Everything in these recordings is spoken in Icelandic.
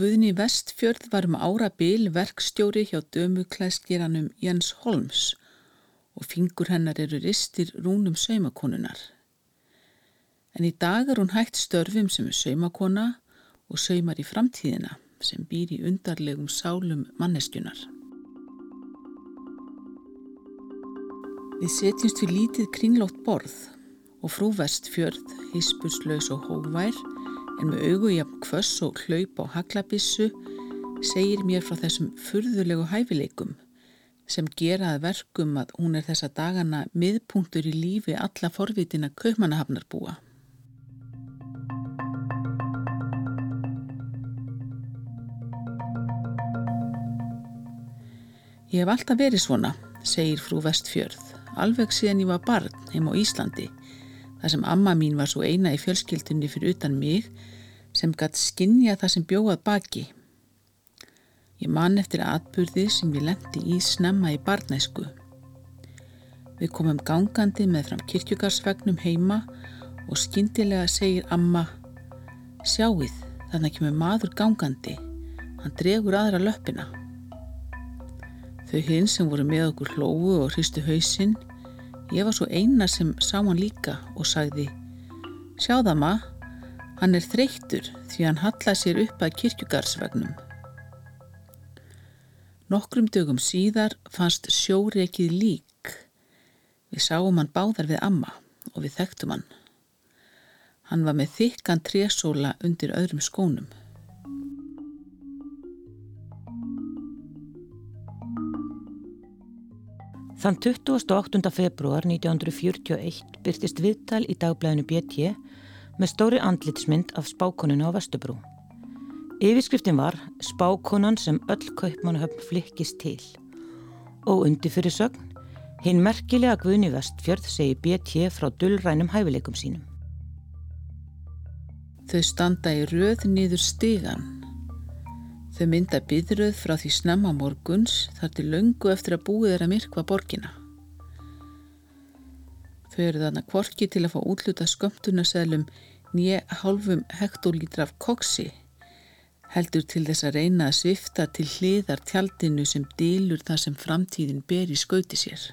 Guðni Vestfjörð var um ára bil verkstjóri hjá dömuklæskeranum Jens Holms og fingur hennar eru ristir rúnum saumakonunar. En í dag er hún hægt störfum sem er saumakona og saumar í framtíðina sem býr í undarlegum sálum manneskjunar. Við setjumst við lítið kringlótt borð og frú Vestfjörð, hispurslaus og hóvær en með augujafn kvöss og hlaup á haglabissu segir mér frá þessum furðulegu hæfileikum sem geraði verkum að hún er þessa dagana miðpunktur í lífi alla forvitina kaupmannahafnarbúa. Ég hef alltaf verið svona, segir frú Vestfjörð, alveg síðan ég var barn heim á Íslandi þar sem amma mín var svo eina í fjölskyldunni fyrir utan mig sem gætt skinnja það sem bjóðað baki. Ég man eftir atbyrði sem ég lendi í snemma í barnæsku. Við komum gangandi með fram kirkjugarsvegnum heima og skindilega segir amma Sjáuð, þannig kemur maður gangandi, hann dregur aðra löppina. Þau hinn sem voru með okkur hlófu og hristu hausinn Ég var svo eina sem sá hann líka og sagði Sjáðama, hann er þreyttur því hann hallaði sér upp að kirkjugarsvegnum. Nokkrum dögum síðar fannst sjóreikið lík. Við sáum hann báðar við amma og við þekktum hann. Hann var með þykkan trésóla undir öðrum skónum. Þann 28. februar 1941 byrtist viðtal í dagblæðinu BT með stóri andlitsmynd af spákoninu á Vestubrú. Yfirskriftin var Spákonan sem öll kaupmannahöfn flikkist til og undir fyrir sögn hinn merkilega Guðni Vestfjörð segi BT frá dullrænum hæfileikum sínum. Þau standa í röð niður stigan Þau mynda byðröð frá því snemma morguns þar til löngu eftir að búið er að myrkva borgina. Þau eru þarna kvorki til að fá útluta skömmtunarseðlum nýja hálfum hektolítra af koksi heldur til þess að reyna að svifta til hliðar tjaldinu sem dílur það sem framtíðin ber í skauti sér.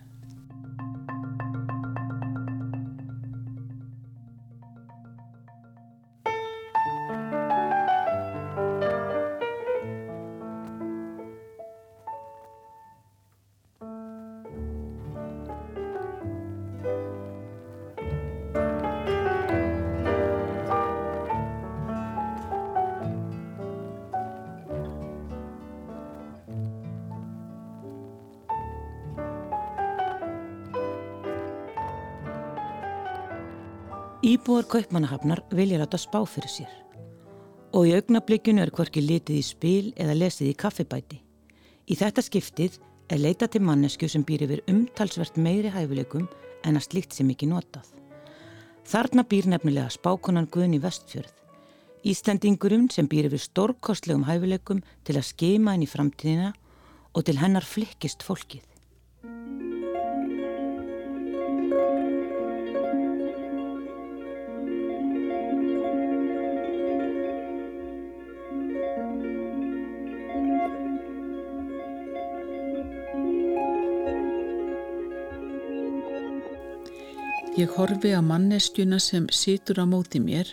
Íbúar kaupmannahafnar vilja láta spá fyrir sér og í augnablikinu er hvorki litið í spil eða lesið í kaffibæti. Í þetta skiptið er leita til mannesku sem býr yfir umtalsvert meiri hæfileikum en að slíkt sem ekki notað. Þarna býr nefnilega spákonan Guðni Vestfjörð, Íslandingurum sem býr yfir stórkostlegum hæfileikum til að skema inn í framtíðina og til hennar flikkist fólkið. Ég horfi á manneskjuna sem situr á móti mér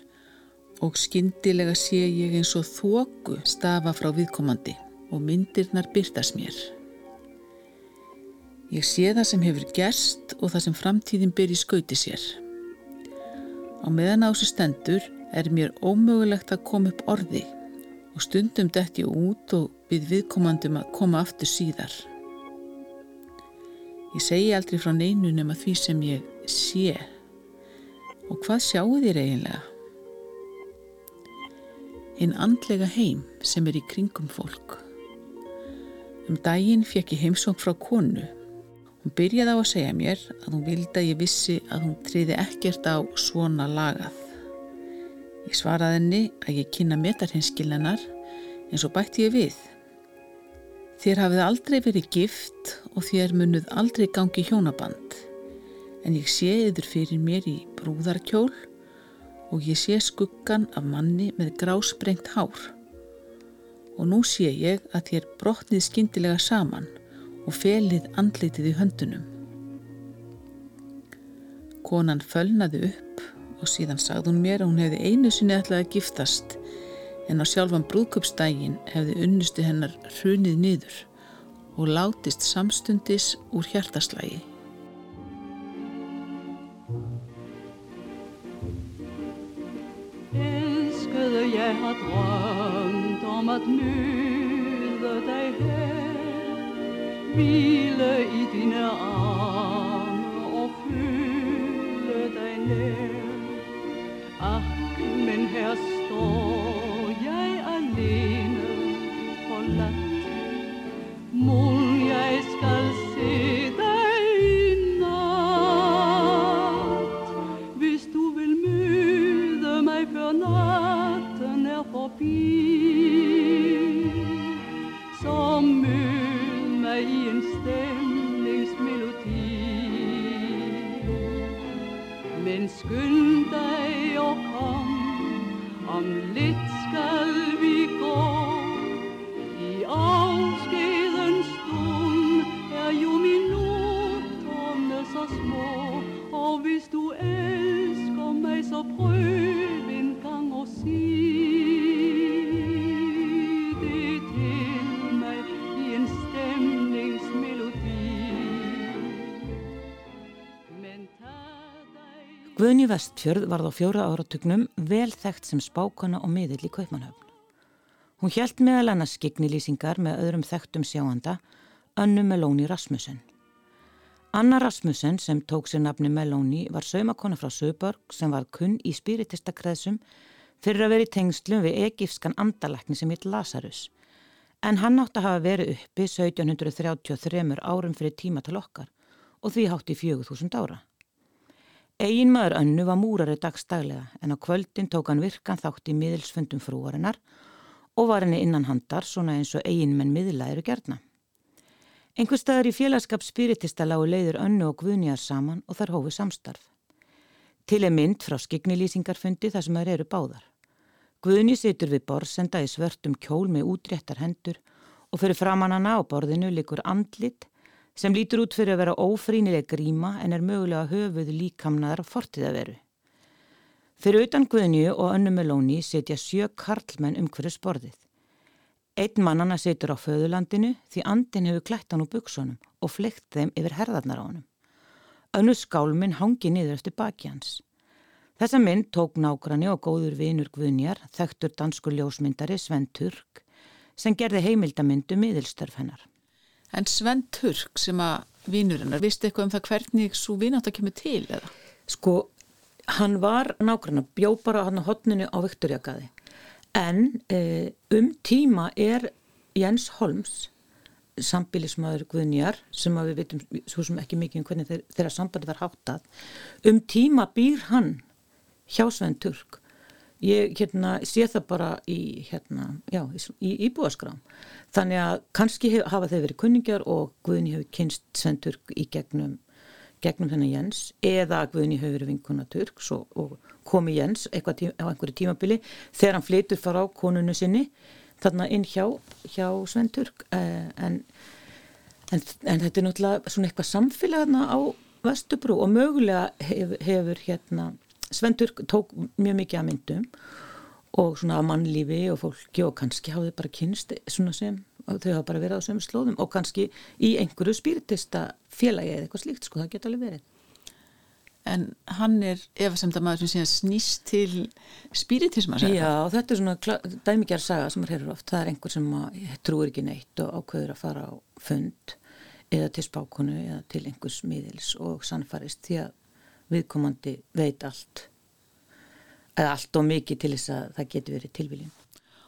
og skindilega sé ég eins og þóku stafa frá viðkomandi og myndirnar byrtast mér. Ég sé það sem hefur gerst og það sem framtíðin í skauti sér. Á meðan ásu stendur er mér ómögulegt að koma upp orði og stundum dætt ég út og byrð viðkomandum að koma aftur síðar. Ég segi aldrei frá neinunum að því sem ég sé. Og hvað sjáu þér eiginlega? Einn andlega heim sem er í kringum fólk. Um daginn fekk ég heimsóng frá konu. Hún byrjaði á að segja mér að hún vildi að ég vissi að hún triði ekkert á svona lagað. Ég svaraði henni að ég kynna metarhinskilnanar eins og bætti ég við. Þér hafið aldrei verið gift og þér munuð aldrei gangi hjónaband en ég sé yfir fyrir mér í brúðarkjól og ég sé skuggan af manni með grásprengt hár og nú sé ég að þér brotnið skindilega saman og felið andlitið í höndunum. Konan fölnaði upp og síðan sagði hún mér að hún hefði einu sinni ætlaði að giftast en á sjálfan brúðköpsdægin hefði unnusti hennar hrunið niður og látist samstundis úr hjartaslægi. copii. Guðni Vestfjörð varð á fjóra áratugnum vel þekkt sem spákona og miðill í Kaupmannhöfn. Hún hjælt meðal annars skiknilýsingar með öðrum þekktum sjáanda, Önnu Melóni Rasmussen. Anna Rasmussen sem tók sér nafni Melóni var saumakona frá Söborg sem var kunn í spiritistakreðsum fyrir að vera í tengslum við egifskan andalekni sem hitt Lazarus. En hann átti að hafa verið uppi 1733 árum fyrir tíma til okkar og því hátti 4000 ára. Egin maður önnu var múrari dagstaglega en á kvöldin tók hann virkan þátt í miðilsfundum frúarinnar og var henni innan handar svona eins og eigin menn miðla eru gerna. Einhver staðar í félagskap spiritista lágu leiður önnu og guðnjar saman og þar hófi samstarf. Til er mynd frá skiknilýsingarfundi þar sem þær eru báðar. Guðni situr við borsenda í svörtum kjól með útréttar hendur og fyrir framann hana á borðinu likur andlit sem lítur út fyrir að vera ófrínileg gríma en er mögulega höfuð líkamnaðar fortiðaveru. Fyrir utan Guðnju og Önnu Melóni setja sjö karlmenn um hverju sporðið. Einn mannana setur á föðulandinu því andin hefur klætt hann úr buksunum og fleikt þeim yfir herðarnar á honum. Önnu skálminn hangi niður eftir baki hans. Þessa mynd tók nágranni og góður vinur Guðnjar, þekktur danskur ljósmyndari Sven Turk, sem gerði heimildamyndu miðilstörf hennar. En Sven Turk sem að vinur hennar, vistu eitthvað um það hvernig svo vinátt að kemur til eða? Sko, hann var að bjó bara hann á hotninu á Viktorjagaði. En e, um tíma er Jens Holms, sambilismæður Guðnjar, sem við veitum svo sem ekki mikið um hvernig þeir, þeirra sambandi var háttað, um tíma býr hann hjá Sven Turk. Ég hérna, sé það bara í, hérna, já, í íbúaskrám. Þannig að kannski hef, hafa þeir verið kunningjar og Guðni hefur kynst Sven Turk í gegnum, gegnum þennan Jens eða Guðni hefur verið vinkuna Turks og, og komi Jens tí, á einhverju tímabili þegar hann flytur fara á konunu sinni þarna inn hjá, hjá Sven Turk eh, en, en, en þetta er náttúrulega svona eitthvað samfélag þarna á Vestubrú og mögulega hef, hefur hérna Sven Turk tók mjög mikið að myndum og svona að mannlífi og fólki og kannski hafði bara kynst svona sem þau hafa bara verið á sömu slóðum og kannski í einhverju spíritista félagi eða eitthvað slíkt sko, það geta alveg verið. En hann er efasemda maður sem snýst til spiritisma Já, þetta er svona dæmikjar saga sem maður hefur oft, það er einhver sem trúir ekki neitt og ákveður að fara á fund eða til spákonu eða til einhvers miðils og sannfarist því að viðkomandi veit allt eða allt og mikið til þess að það getur verið tilviljum.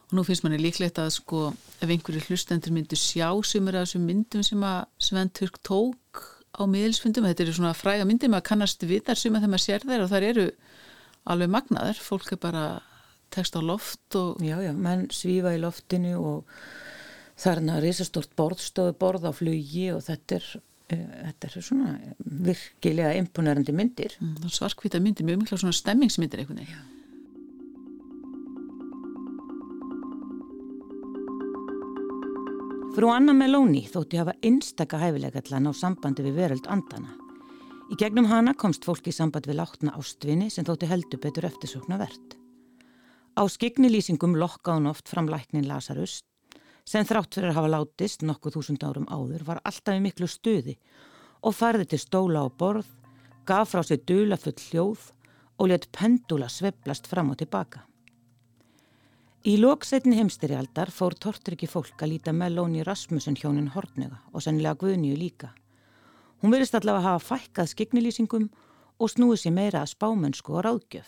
Og nú finnst manni líklegt að sko ef einhverju hlustendur myndu sjá sem er að þessum myndum sem að Sven Turk tók á miðilsfundum, þetta eru svona fræga myndir, maður kannast við þar sem að þegar maður sér þær og þar eru alveg magnaður, fólk er bara text á loft og... Já, já, menn svífa í loftinu og það hérna risastort borðstofu borð á flugi og þetta er þetta er svona virkilega imponerandi myndir mm, svarkvita myndir, mjög mikla svona stemmingsmyndir einhvern veginn Frú Anna Meloni þótti hafa einstaka hæfilega til að ná sambandi við veröld andana. Í gegnum hana komst fólki í samband við látna ástvinni sem þótti heldur betur eftirsokna verðt. Á skiknilýsingum lokka hún oft fram læknin Lazarus sem þrátt fyrir að hafa látist nokkuð þúsund árum áður var alltaf í miklu stuði og farði til stóla á borð, gaf frá sig dula full hljóð og let pendula sveplast fram og tilbaka. Í lókseitin heimstyrjaldar fór tortryggi fólk að líta Melóni Rasmussen hjónin Hortnega og sennilega Guðnýju líka. Hún verist allavega að hafa fækkað skiknilýsingum og snúið sér meira að spámennsku og ráðgjöf.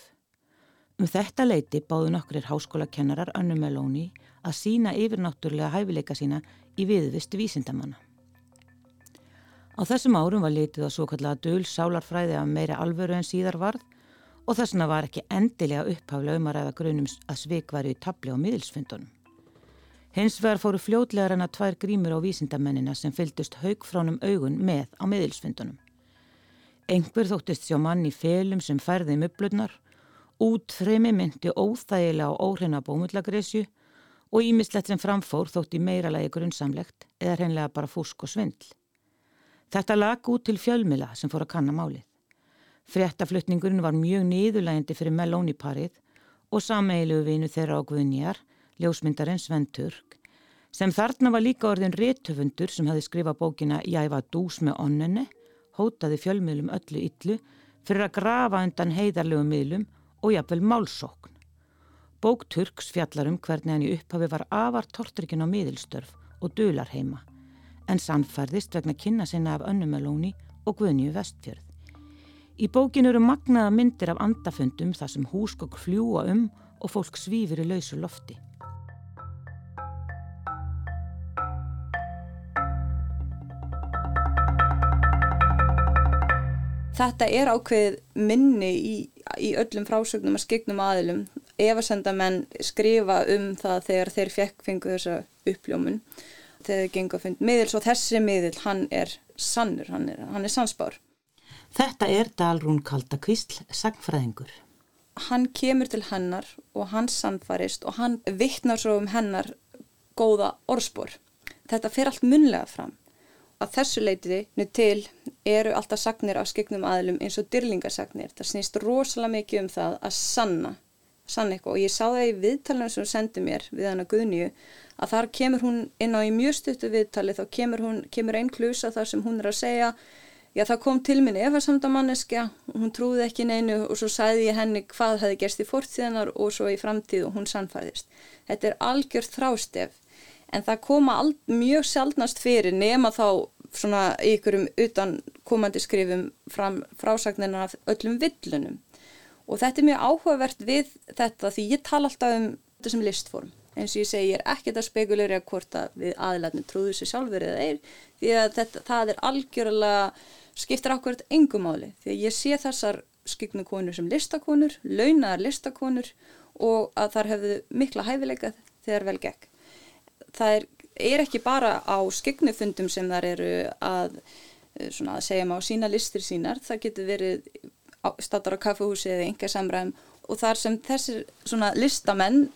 Um þetta leiti báðu nokkrir háskólakennarar önnu Melóni að sína yfirnáttúrlega hæfileika sína í viðvist vísindamanna. Á þessum árum var litið á svo kallega döl sálarfræði af meira alvöru en síðar varð og þess vegna var ekki endilega upphaflega um að ræða grunum að svik var í tabli á miðilsfundunum. Hins vegar fóru fljótlegar en að tvær grímur á vísindamennina sem fyldust haugfránum augun með á miðilsfundunum. Engver þóttist sjá mann í felum sem færði möblurnar, útfremi myndi óþægilega á óhreina bómullagresju og ímislegt sem framfór þótti meiralagi grunnsamlegt eða hreinlega bara fúsk og svindl. Þetta lag út til fjölmila sem fór að kanna málið. Frettaflutningurinn var mjög niðurlægindi fyrir Melóni-parið og sameilu vinu þeirra á Guðnjar, ljósmyndarinn Sven Turk, sem þarna var líka orðin réttöfundur sem hafi skrifað bókina Jæfa dús með onnenni, hótaði fjölmiðlum öllu yllu fyrir að grafa undan heiðarlegu miðlum og jafnvel málsókn. Bók Turks fjallar um hvernig hann í upphafi var afar tortrykkin á miðilstörf og dular heima, en sannfærðist vegna kynna sinna af önnumelóni og Guðnju vestfjörð. Í bókinu eru magnaða myndir af andafundum þar sem húsgokk fljúa um og fólk svífur í lausu lofti. Þetta er ákveð minni í, í öllum frásögnum að skiknum aðilum. Efasendamenn skrifa um það þegar þeir fengu þessa uppljómun. Þegar þeir gengur að finna miðil, svo þessi miðil, hann er sannur, hann er, hann er sansbár. Þetta er Dalrún Kaldakvísl, sagfræðingur. Hann kemur til hennar og hann sannfarist og hann vittnar svo um hennar góða orðspor. Þetta fer allt munlega fram. Að þessu leitiði til eru alltaf sagnir af skiknum aðlum eins og dyrlingasagnir. Það snýst rosalega mikið um það að sanna, sanna eitthvað og ég sá það í viðtalinu sem hún sendi mér við hana Guðnýju að þar kemur hún inn á í mjög stuttu viðtali þá kemur, hún, kemur einn klusa þar sem hún er að segja Já, það kom til minni efarsamdamanniska, hún trúði ekki neinu og svo sæði ég henni hvað hefði gerst í fortíðanar og svo í framtíð og hún sannfæðist. Þetta er algjör þrástef en það koma all, mjög sjálfnast fyrir nema þá svona ykkurum utan komandi skrifum fram frásagnina af öllum villunum og þetta er mjög áhugavert við þetta því ég tala alltaf um þetta sem listform. Eins og ég segi ég er ekkert að spekulera hvort að við aðlætni trúðu sér sjálfur eða eir því að þetta, það er algjörlega skiptir ákveðt engum áli því að ég sé þessar skiknu konur sem listakonur, launaðar listakonur og að þar hefðu mikla hæfileika þegar vel gegn. Það er, er ekki bara á skiknufundum sem þar eru að, eh, að segja maður sína listir sínar, það getur verið statar á kaffehúsi eða enga samræðum og þar sem þessir svona listamenn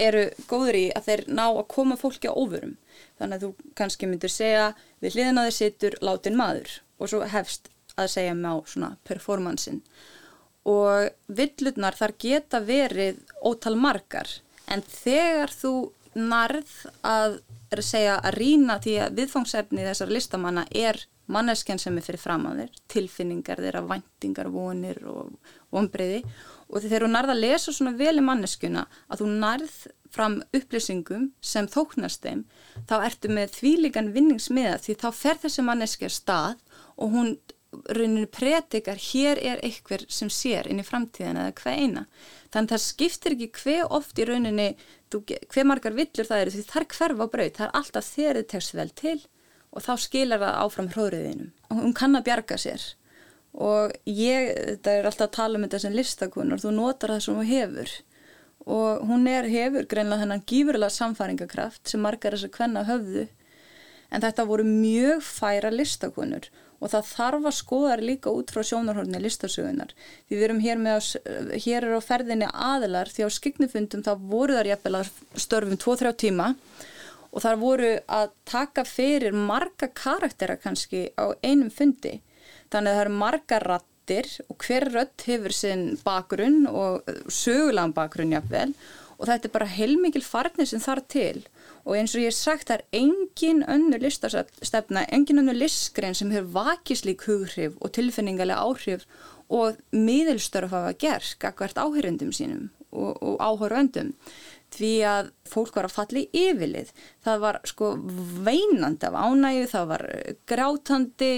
eru góður í að þeir ná að koma fólki á ofurum. Þannig að þú kannski myndir segja við hliðin á þeir sittur látin maður. Og svo hefst að segja með á svona performansin og villurnar þar geta verið ótal margar. En þegar þú narð að er að segja að rína því að viðfangsefni þessar listamanna er manneskjan sem er fyrir fram á þér, tilfinningar þeirra, væntingar, vonir og vonbreyði og þegar þú narð að lesa svona vel í manneskjuna að þú narð fram upplýsingum sem þóknast þeim, þá ertu með þvíligan vinningsmiða því þá fer þessi manneskja stað og hún rauninu predikar hér er einhver sem sér inn í framtíðan eða hver eina. Þannig að það skiptir ekki hver oft í rauninni hver margar villur það eru því það er hverf á braut, það er alltaf þeirrið tekst vel til og þá skilar það áfram hróriðinum hún kann að bjarga sér. Og ég, þetta er alltaf að tala um þetta sem listakunur, þú notar það sem þú hefur. Og hún er hefur greinlega þennan gífurlega samfæringakraft sem margar þess að hvenna höfðu. En þetta voru mjög færa listakunur og það þarf að skoða líka út frá sjónarhórni listasögunar. Því við erum hér með að, hér er á ferðinni aðilar því á skiknufundum þá voru þar jæfnvel að störfum 2-3 tíma. Og þar voru að taka fyrir marga karaktera kannski á einum fundi. Þannig að það eru marga rattir og hver rött hefur sinn bakgrunn og sögulegan bakgrunn jafnvel. Og þetta er bara heilmikil farnir sem þar til. og eins og ég sagt það er engin önnu listastefna, engin önnu listgrein sem hefur vakislík hughrif og tilfinningarlega áhrif og miðilstörf hafa gert akkvært áhyrundum sínum og, og áhöröndum því að fólk var að falli yfirlið. Það var sko veinandi af ánægu, það var grátandi,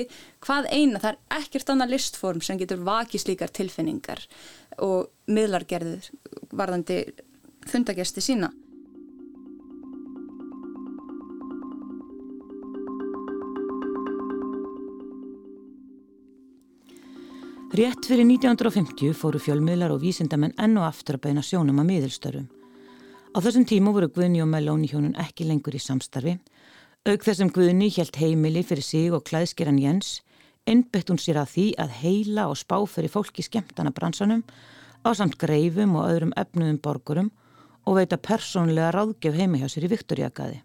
hvað eina, það er ekkert annað listform sem getur vakið slíkar tilfinningar og miðlargerður varðandi fundagesti sína. Rétt fyrir 1950 fóru fjölmiðlar og vísindamenn enn og aftur að beina sjónum að miðilstörum. Á þessum tímu voru Guðni og Melóni hjónun ekki lengur í samstarfi. Auk þessum Guðni helt heimili fyrir sig og klæðskeran Jens, innbytt hún sér að því að heila og spá fyrir fólki skemmtana bransanum á samt greifum og öðrum efnuðum borgurum og veita persónlega ráðgjöf heimi hjá sér í Viktoríakaði.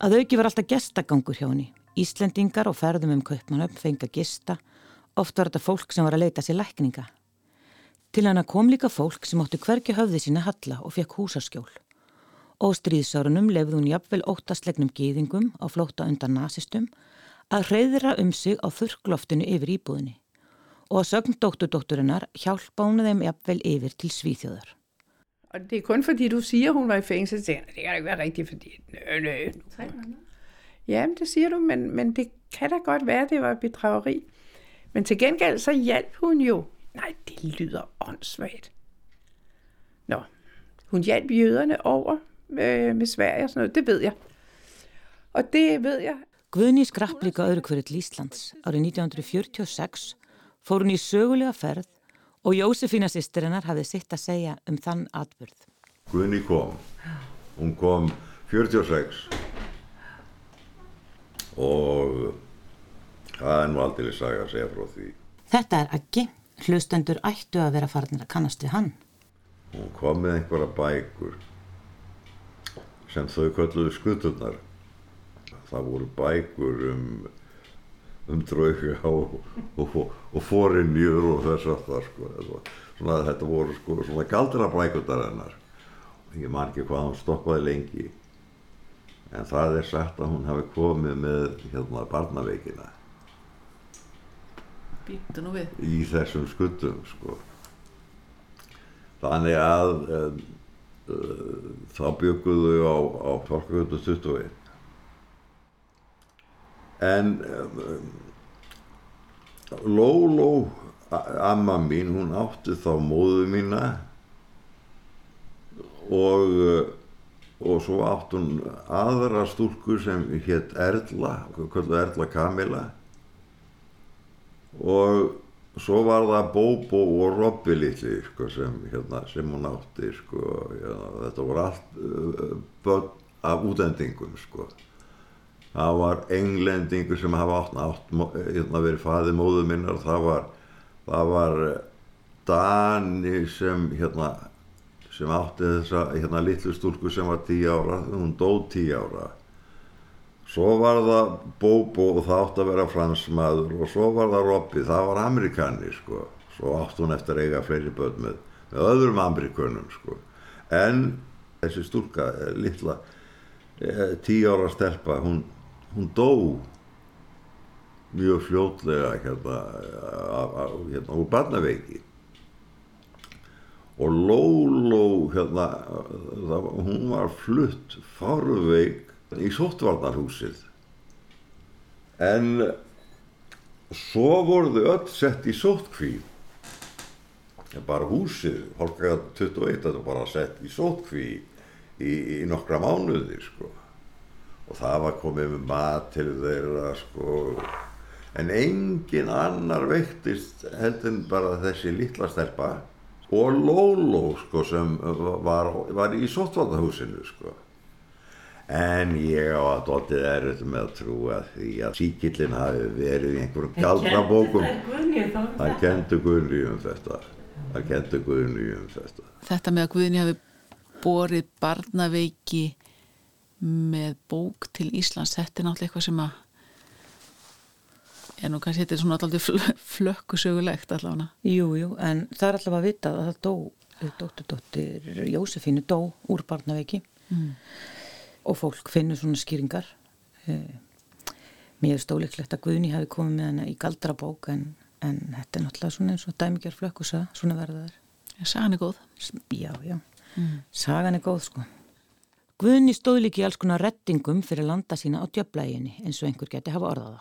Að auki var alltaf gestagangur hjá henni. Íslendingar og ferðum um kaupmanöfn fengi að gista Oft var þetta fólk sem var að leita sér lækninga. Til hana kom líka fólk sem óttu hvergi höfði sína halla og fekk húsaskjól. Og stríðsárunum lefði hún jafnvel óttastlegnum gýðingum á flóta undan nazistum að hreyðra um sig á þurrkloftinu yfir íbúðinni. Og að sögn dótturdótturinnar hjálpa hún þeim jafnvel yfir til svíþjóðar. Og det er kun fordi du siger, hun var i fængsel, det kan ikke være rigtigt, fordi... Nø, nø. Ja, det siger du, men, men det kan da godt være, det var bedrageri. Men til gengæld så hjalp hun jo. Nej, det lyder åndssvagt. Nå, hun hjalp jøderne over med, med Sverige og sådan noget, det ved jeg. Og det ved jeg. Guðni skrapp líka öðru hverju til Íslands. Árið 1946 fór hún í sögulega ferð og Jósefína sýstirinnar hafði sitt að segja um þann atbyrð. Guðni kom. Hún kom 46 og Það er nú aldrei saga að segja frá því. Þetta er ekki. Hlustendur ættu að vera farinir að kannast við hann. Hún kom með einhverja bækur sem þau kölluðu skuturnar. Það voru bækur um, um drauga og, og, og fórinjur og þess að það sko. Svona, þetta voru sko svona galdra bækundar hennar. Ég man ekki hvað hún stoppaði lengi. En það er sagt að hún hafi komið með hérna barnaveikina Býttu nú við. í þessum skuldum sko. þannig að um, uh, þá bygguðu á, á Torkagötu 21 en um, Lóló amma mín hún átti þá móðu mína og uh, og svo átt hún aðra stúlku sem hétt Erla, kvöldu Erla Kamila og svo var það Bóbó og Robby litli sko, sem, hérna, sem hún átti sko, hérna, þetta voru allt uh, börn af útendingum sko. það var englendingur sem hafa átt, átt hérna, verið faði móðu minnar. Það var, það var Dani sem hérna sem átti þessa hérna litlu stúlku sem var tíu ára. Hún dó tíu ára Svo var það Bobo og það átti að vera fransmaður og svo var það Robby, það var amerikani sko. Svo átti hún eftir að eiga fleiri börn með, með öðrum amerikunum sko. En þessi stúlka, eh, litla, eh, tíu ára stelpa, hún, hún dó mjög fljótlega hérna, hérna úr barnaveiki. Og Lóló, hérna, hún var flutt fárveik í sóttvarnarhúsið. En svo voruðu öll sett í sóttkví. Bara húsið Holka 21 þetta bara sett í sóttkví í, í nokkra mánuði sko. Og það var komið með mat til þeirra sko. En engin annar veiktist heldur bara þessi litla stelpa og Lóló sko sem var, var í sóttvarnarhúsinu sko En ég á að dóttið er auðvitað með að trúa því að síkillin hafi verið í einhverjum galdrabókum. Það kentur Guðni um þetta. Það kentur Guðni um þetta. Þetta með að Guðni hafi borið barnaveiki með bók til Íslands þetta er náttúrulega eitthvað sem að er nú kannski þetta er svona alltaf flökkusögulegt allavega Jú, jú, en það er alltaf að vita að það dó dótturdóttir Jósefínu dó úr barnaveiki mm. Og fólk finnur svona skýringar. Eh, mér er stóleiklegt að Guðni hafi komið með hana í galdrabók en, en þetta er náttúrulega svona eins og dæmigjör flökkusa, svona verða þær. Sagan er góð. Já, já, mm. sagan er góð sko. Guðni stóð líki alls konar rettingum fyrir landa sína á djöblæginni eins og einhver geti hafa orðaða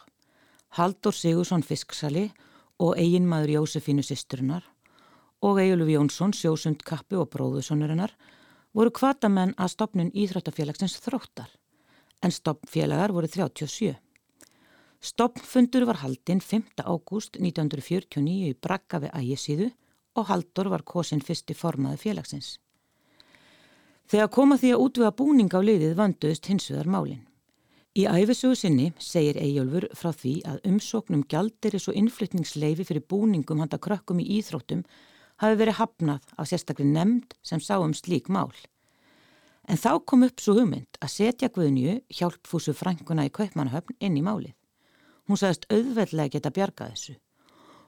Haldur Sigursson Fisksali og eiginmaður Jósefínu sýsturinnar og Egiluf Jónsson, sjósund kappi og bróðusonurinnar voru kvatamenn að stopnun Íþróttafélagsins þróttar en stopnfélagar voru 37. Stopnfundur var haldinn 5. ágúst 1949 í Brakka við ægisíðu og Haldur var kosin fyrsti formaði félagsins. Þegar koma því að útvega búning á liðið vanduðist hins vegar málinn. Í æfisugu sinni segir Eyjólfur frá því að umsóknum gjaldiris og innflytningsleifi fyrir búningum handa krökkum í íþróttum hafi verið hafnað af sérstaklega nefnd sem sá um slík mál. En þá kom upp svo hugmynd að setja Guðnju hjálpfúsu frænguna í Kaupmannahöfn inn í málið. Hún sagðist auðveldlega geta bjargað þessu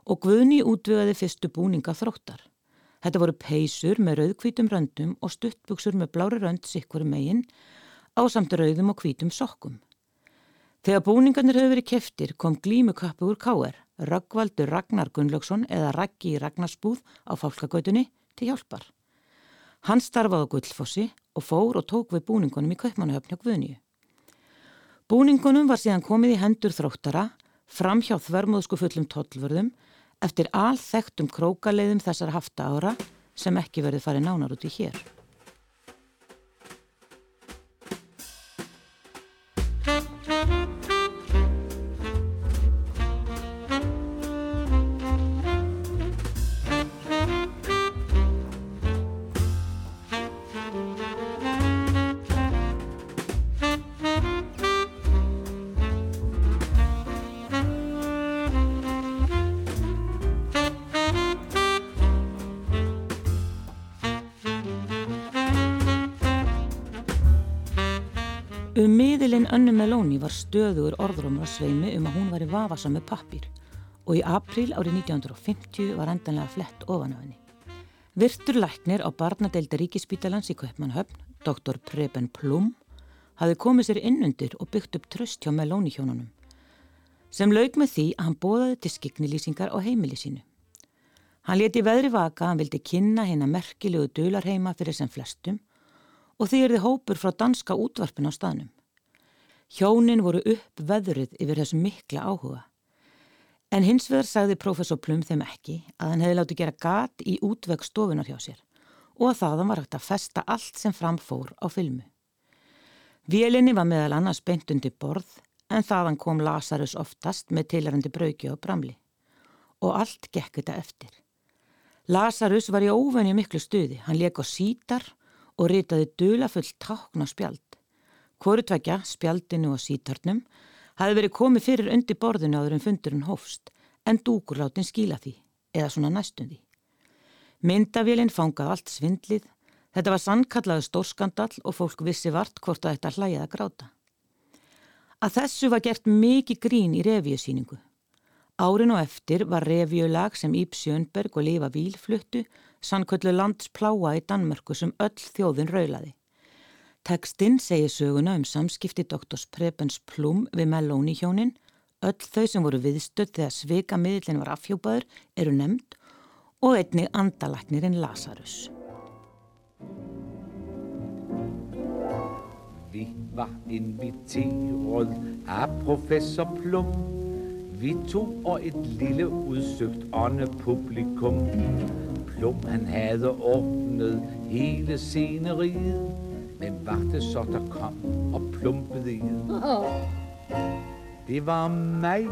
og Guðni útvegaði fyrstu búninga þróttar. Þetta voru peysur með rauðkvítum röndum og stuttbuksur með blári rönd sikkur megin á samt rauðum og kvítum sokkum. Þegar búningarnir höfðu verið keftir kom glímukappi úr K.R. Röggvaldur Ragnar Gunnlaugsson eða Raggi Ragnarsbúð á fálkagautunni til hjálpar. Hann starfaði á Guldfossi og fór og tók við búningunum í Kaupmannahöfni á Guðnýju. Búningunum var síðan komið í hendur þróttara fram hjá þvermóðsku fullum tollvörðum eftir alþektum krókaleiðum þessar hafta ára sem ekki verið farið nánar út í hér. Var stöðugur orðrumra sveimi um að hún var í vafasa með pappir og í april árið 1950 var endanlega flett ofan af henni. Virtur læknir á barnadeildi Ríkispítalans í Kaupmannhöfn, doktor Preben Plum, hafi komið sér innundir og byggt upp tröst hjá Melóni hjónunum sem laug með því að hann bóðaði til skiknilýsingar á heimili sínu. Hann leti veðri vaka að hann vildi kynna hérna merkilegu dölarheima fyrir sem flestum og því er þið hópur frá danska útvarpin á staðnum. Hjónin voru upp veðrið yfir þessum mikla áhuga. En hins vegar sagði professor Plum þeim ekki að hann hefði látið gera gat í útveg stofunar hjá sér og að þaðan var hægt að festa allt sem framfór á filmu. Vélinni var meðal annars beint undir borð en þaðan kom Lazarus oftast með tilærandi braukju og bramli. Og allt gekk þetta eftir. Lazarus var í óvenju miklu stuði, hann leik á sítar og ritaði dulafull tákn á spjald. Hvorutvekja, spjaldinu og sítarnum, hafi verið komið fyrir undir borðinu áður en fundurinn hófst, en dúkurláttinn skíla því, eða svona næstundi. Myndavélinn fangað allt svindlið, þetta var sannkallaðu stórskandall og fólk vissi vart hvort að þetta hlæðið að gráta. Að þessu var gert mikið grín í revíusýningu. Árin og eftir var revíulag sem Íb Sjönnberg og Lífa Víl fluttu sannkvöldu landspláa í Danmörku sem öll þjóðin raulaði. Tekstinn segir söguna um samskipti doktors Prebens Plum við Melóni hjónin. Öll þau sem voru viðstödd þegar svika miðlinn var afhjópaður eru nefnd og einnig andalaknirinn Lazarus. Vi var inviteret af professor Plum. Vi to og et lille udsøgt åndepublikum. Plum han havde ordnet hele sceneriet, men var det så, der kom og plumpede i Det var mig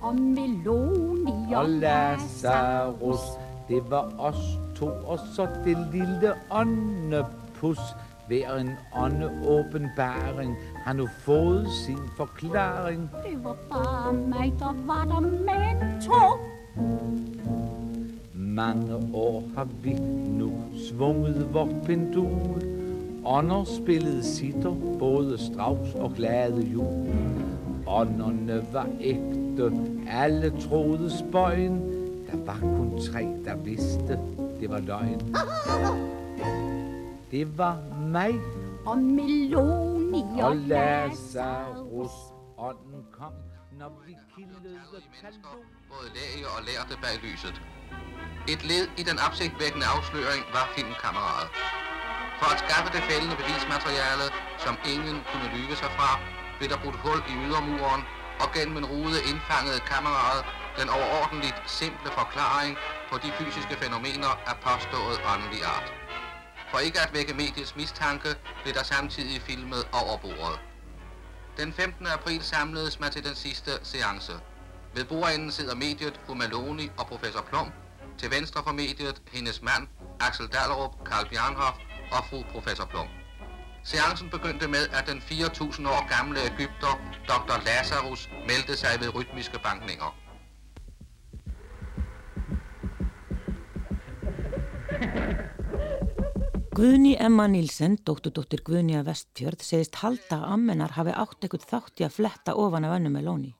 og Meloni og Lazarus. Det var os to, og så det lille åndepus. Hver en åndeåbenbaring har nu fået sin forklaring. Det var bare mig, der var der mentor. Mange år har vi nu svunget vort pendul ånder spillede sitter, både Strauss og glade jul. Ånderne var ægte, alle troede spøjen. Der var kun tre, der vidste, det var løgn. Det var mig Og Meloni og og Lazarus. Ånden kom, når vi kildede kanon. både læge og lærte bag lyset. Et led i den opsigtvækkende afsløring var filmkammeratet. For at skaffe det fældende bevismateriale, som ingen kunne lyve sig fra, blev der brudt hul i ydermuren, og gennem en rude indfangede kammeratet den overordentligt simple forklaring på de fysiske fænomener af påstået åndelig art. For ikke at vække mediets mistanke, blev der samtidig filmet over bordet. Den 15. april samledes man til den sidste seance. Ved bordenden sidder mediet fru og professor Plum. Til venstre for mediet hendes mand, Axel Dallerup, Karl Bjarnhoff og fru professor Plum. Seancen begyndte med, at den 4.000 år gamle Ægypter, Dr. Lazarus, meldte sig ved rytmiske bankninger. Guðni Emma Nilsen, dótturdóttir Guðni að Vestfjörð, segist halda að ammenar hafi átt ekkert þátt í að fletta ofan af önnu Melóni.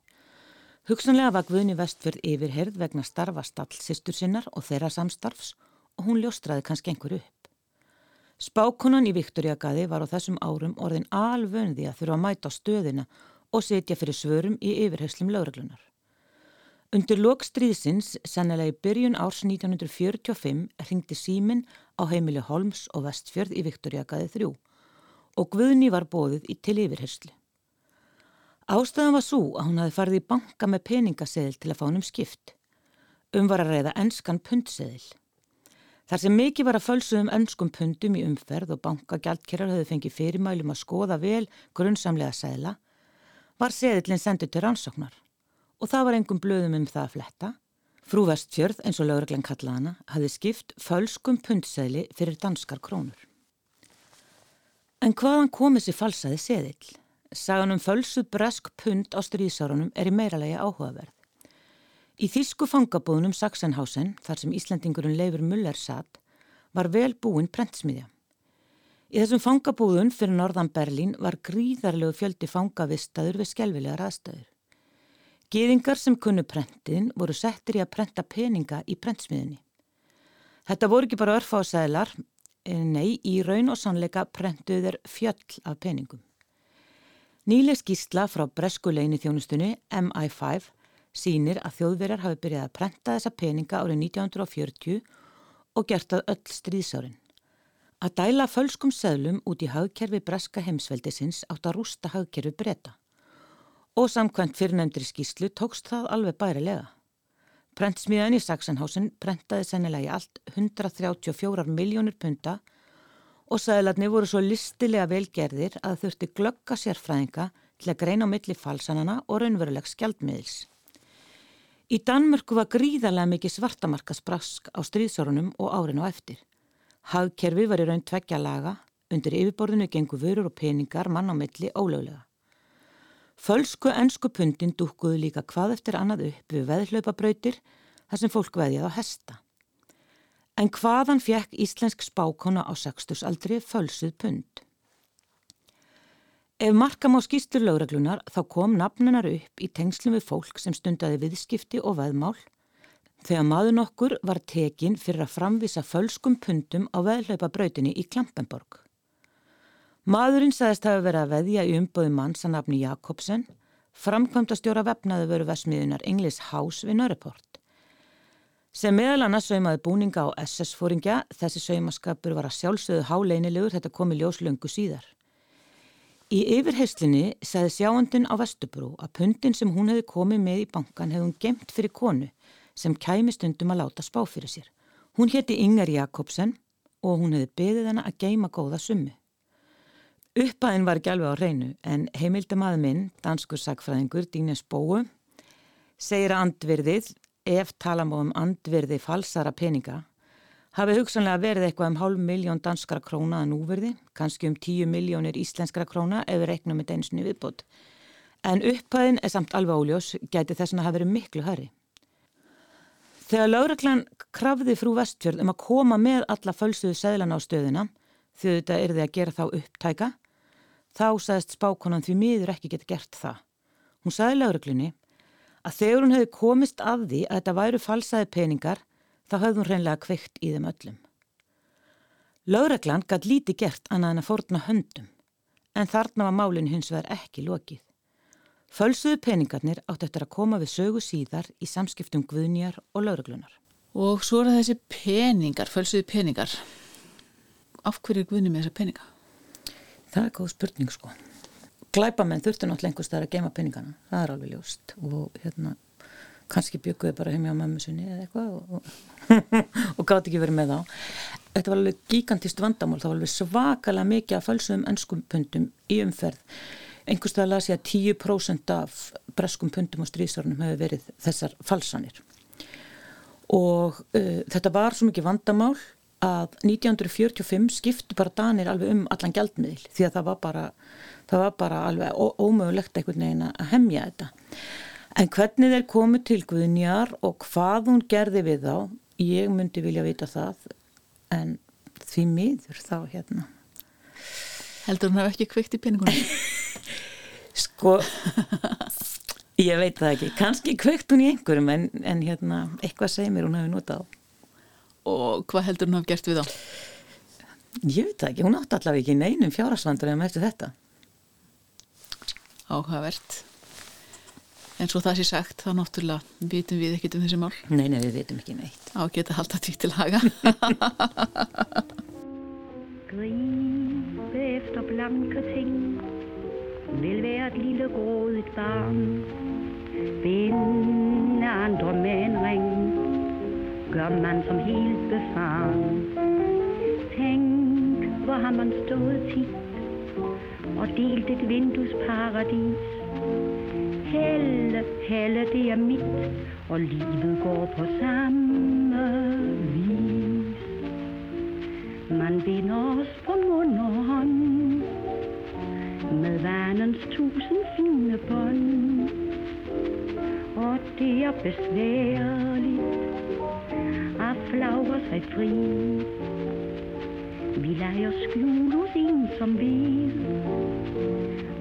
Hugsanlega var Guðni Vestfjörð yfirherð vegna starfa stallsistur sinnar og þeirra samstarfs og hún ljóstraði kannski einhver upp. Spákonan í Viktoriagaði var á þessum árum orðin alvönði að þurfa að mæta á stöðina og setja fyrir svörum í yfirherslum lögreglunar. Undir lok stríðsins, sennilega í byrjun árs 1945, ringdi símin á heimili Holms og Vestfjörð í Viktoriagaði 3 og Guðni var bóðið í til yfirherslu. Ástæðan var svo að hún hafi farið í banka með peningaseðil til að fá hann um skipt. Um var að reyða enskan pundseðil. Þar sem mikið var að fölsuðum enskum pundum í umferð og bankagjaldkerrar höfðu fengið fyrirmælum að skoða vel grunnsamlega seðla, var seðilinn sendið til rannsóknar og það var engum blöðum um það að fletta. Frú Vestfjörð, eins og lögreglen kallaði hana, hafði skipt fölskum pundseðli fyrir danskar krónur. En hvaðan komið sér falsaði seðill? Sagan um fölsuð bresk pund á stríðsárunum er í meiralegi áhugaverð. Í þýsku fangabúðunum Sachsenhausen, þar sem Íslandingurinn Leifur Muller satt, var vel búinn prentsmiðja. Í þessum fangabúðun fyrir norðan Berlín var gríðarlegu fjöldi fangavistaður við skelvilegar aðstöður. Gýðingar sem kunnu prentiðin voru settir í að prenta peninga í prentsmiðinni. Þetta voru ekki bara örfásæðlar, nei, í raun og sannleika prentuðu þeir fjöll af peningum. Nýleg skýrsla frá breskuleginni þjónustunni MI5 sínir að þjóðverjar hafi byrjað að prenta þessa peninga árið 1940 og gert að öll stríðsárin. Að dæla fölskum seðlum út í hagkerfi breska heimsveldisins átt að rústa hagkerfi breyta. Og samkvæmt fyrirnefndri skýslu tókst það alveg bærilega. Prentsmíðan í Sachsenhausen prentaði sennilega í allt 134 miljónir punta og sæðlarni voru svo listilega velgerðir að þurfti glögga sérfræðinga til að greina á milli falsanana og raunverulegs skjaldmiðils. Í Danmörku var gríðarlega mikið svartamarkasbrask á stríðsórunum og árin og eftir. Hagkerfi var í raun tveggja laga, undir yfirborðinu gengur vörur og peningar mann á milli ólöglega. Fölsku ennsku pundin dúkkuðu líka hvað eftir annað upp við veðhlaupabrautir þar sem fólk veðjað á hesta. En hvaðan fjekk íslensk spákona á sextusaldri fölsuð pund? Ef markam á skýstur lögreglunar þá kom nafnunar upp í tengslum við fólk sem stundaði viðskipti og veðmál þegar maður nokkur var tekin fyrir að framvisa fölskum pundum á veðhlaupabrautinni í Klampenborg. Maðurinn sagðist hafa verið að veðja í umböðu manns að nafni Jakobsen, framkvæmt að stjóra vefnaðu veru vesmiðunar Englis House við Nörreport. Sem meðal annars saumaði búninga á SS-fóringja, þessi saumaskapur var að sjálfsögðu háleinilegur þetta komi ljóslöngu síðar. Í yfirheyslinni segði sjáandun á Vestubrú að pundin sem hún hefði komið með í bankan hefði hún gemt fyrir konu sem kæmi stundum að láta spá fyrir sér. Hún hétti Inger Jakobsen og hún hefði beðið henn að geima góða summu. Uppæðin var ekki alveg á reynu en heimildamaður minn, danskur sagfræðingur Dínes Bóu, segir að andvirðið, ef tala má um andvirði falsara peninga, hafi hugsanlega verið eitthvað um hálf miljón danskara króna að núverði, kannski um tíu miljónir íslenskara króna ef við reiknum með einsinu viðbót. En uppæðin er samt alveg óljós, gæti þess að hafa verið miklu herri. Þegar lauraglan krafði frú Vestfjörð um að koma með alla fölsuðu seðlana á stöðuna, því þetta er þið að gera þá upptæka, þá sagðist spákonan því miður ekki geta gert það. Hún sagði lauruglunni að þegar hún hefði komist af því að þetta væru falsaði peningar, þá höfði hún reynlega kveikt í þeim öllum. Lauruglan gætt líti gert annað en að fórna höndum, en þarna var málinn hins vegar ekki lokið. Fölsuðu peningarnir átt eftir að koma við sögu síðar í samskiptum guðnjar og lauruglunar. Og svo er þessi peningar, fölsuðu peningar. Af hverju er guðni með þessa peninga? Það er góð spurning sko. Glæpamenn þurftu náttúrulega einhvers þar að gema peningana, það er alveg ljóst og hérna kannski bygguði bara heimja á mammu sinni eða eitthvað og, og, gátt ekki verið með þá. Þetta var alveg gigantist vandamál, það var alveg svakalega mikið að fölsuðum ennskum pundum í umferð. Einhverstað las ég að 10% af breskum pundum og stríðsarunum hefur verið þessar falsanir. Og uh, þetta var svo mikið vandamál að 1945 skiptu bara Danir alveg um allan gjaldmiðl því að það var bara, það var bara alveg ómögulegt einhvern veginn að hemja þetta en hvernig þeir komu til Guðnjar og hvað hún gerði við þá ég myndi vilja vita það en því miður þá hérna Heldur hún hafa ekki kveikt í peningunum? Sko, ég veit það ekki. Kanski kveikt hún í einhverjum en, en hérna, eitthvað segir mér hún hafi notað á. Og hvað heldur hún hafi gert við á? Ég veit það ekki. Hún átti allavega ekki neinum fjárasvandur en eftir þetta. Áhugavert. En svo það sé sagt, þá náttúrulega vitum við ekkit um þessi mál. Nei, nei, við vitum ekki neitt. Á geta halda því til haga. Gribe efter blanke ting Vil være et lille grådigt barn Binde andre med en ring Gør man som helt befaren Tænk, hvor har man stået tit Og delt et vinduesparadis fortælle helle, det er mit Og livet går på samme vis. Man binder os på mund og hånd Med vanens tusind fine bånd. Og det er besværligt At flagre sig fri. Vi leger skjul hos en som ved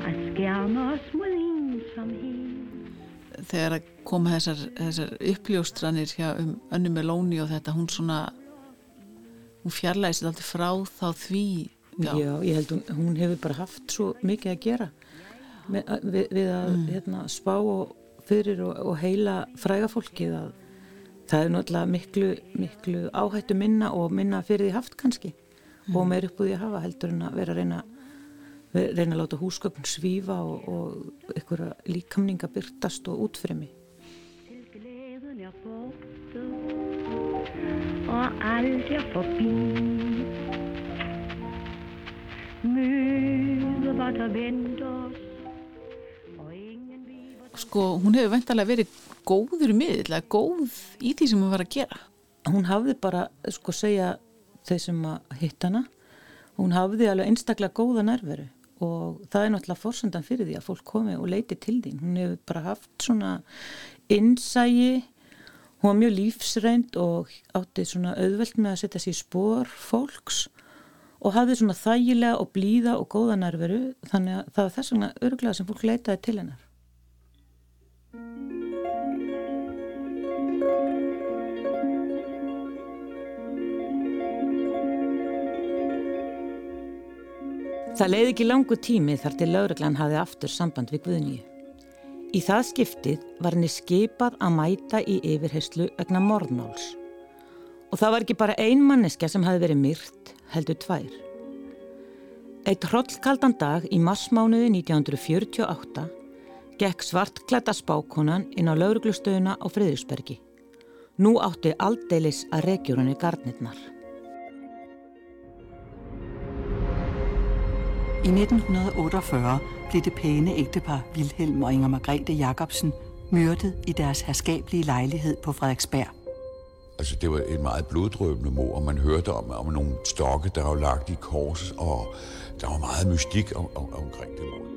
At skærme os Þegar að koma þessar, þessar uppljóstranir hjá um önnu með lóni og þetta, hún svona hún fjarlæði sér alltaf frá þá því Já, já ég held hún, hún hefur bara haft svo mikið að gera með, við, við að mm. hérna, spá og fyrir og, og heila fræga fólkið að það er náttúrulega miklu, miklu áhættu minna og minna fyrir því haft kannski mm. og meir upp úr því að hafa heldur en að vera að reyna reyna að láta húsgögn svífa og, og einhverja líkamninga byrtast og útfremi. Sko, hún hefur veintalega verið góður miðl, góð í því sem hún var að gera. Hún hafði bara, sko, segja þeir sem að hitt hana hún hafði alveg einstaklega góða nærveru og það er náttúrulega fórsöndan fyrir því að fólk komi og leiti til þín. Hún hefur bara haft svona innsægi hún var mjög lífsreind og átti svona auðvelt með að setja sér spór fólks og hafði svona þægilega og blíða og góða nærveru. Þannig að það var þess vegna öruglega sem fólk leitaði til hennar Það leiði ekki langu tími þar til lauruglan hafi aftur samband við Guðnýju. Í það skiptið var henni skipað að mæta í yfirheyslu vegna morðnáls. Og það var ekki bara ein manneska sem hafi verið myrt, heldur tvær. Eitt hrollkaldan dag í massmánuði 1948 gekk svartklæta spákonan inn á lauruglustöðuna á Friðusbergi. Nú átti aldeilis að regjur henni gardnirnar. I 1948 blev det pæne ægtepar Vilhelm og Inger Margrethe Jacobsen myrdet i deres herskabelige lejlighed på Frederiksberg. Altså, det var et meget bloddrøbende mor, og man hørte om, om nogle stokke, der var lagt i kors, og der var meget mystik om, om, omkring det mor.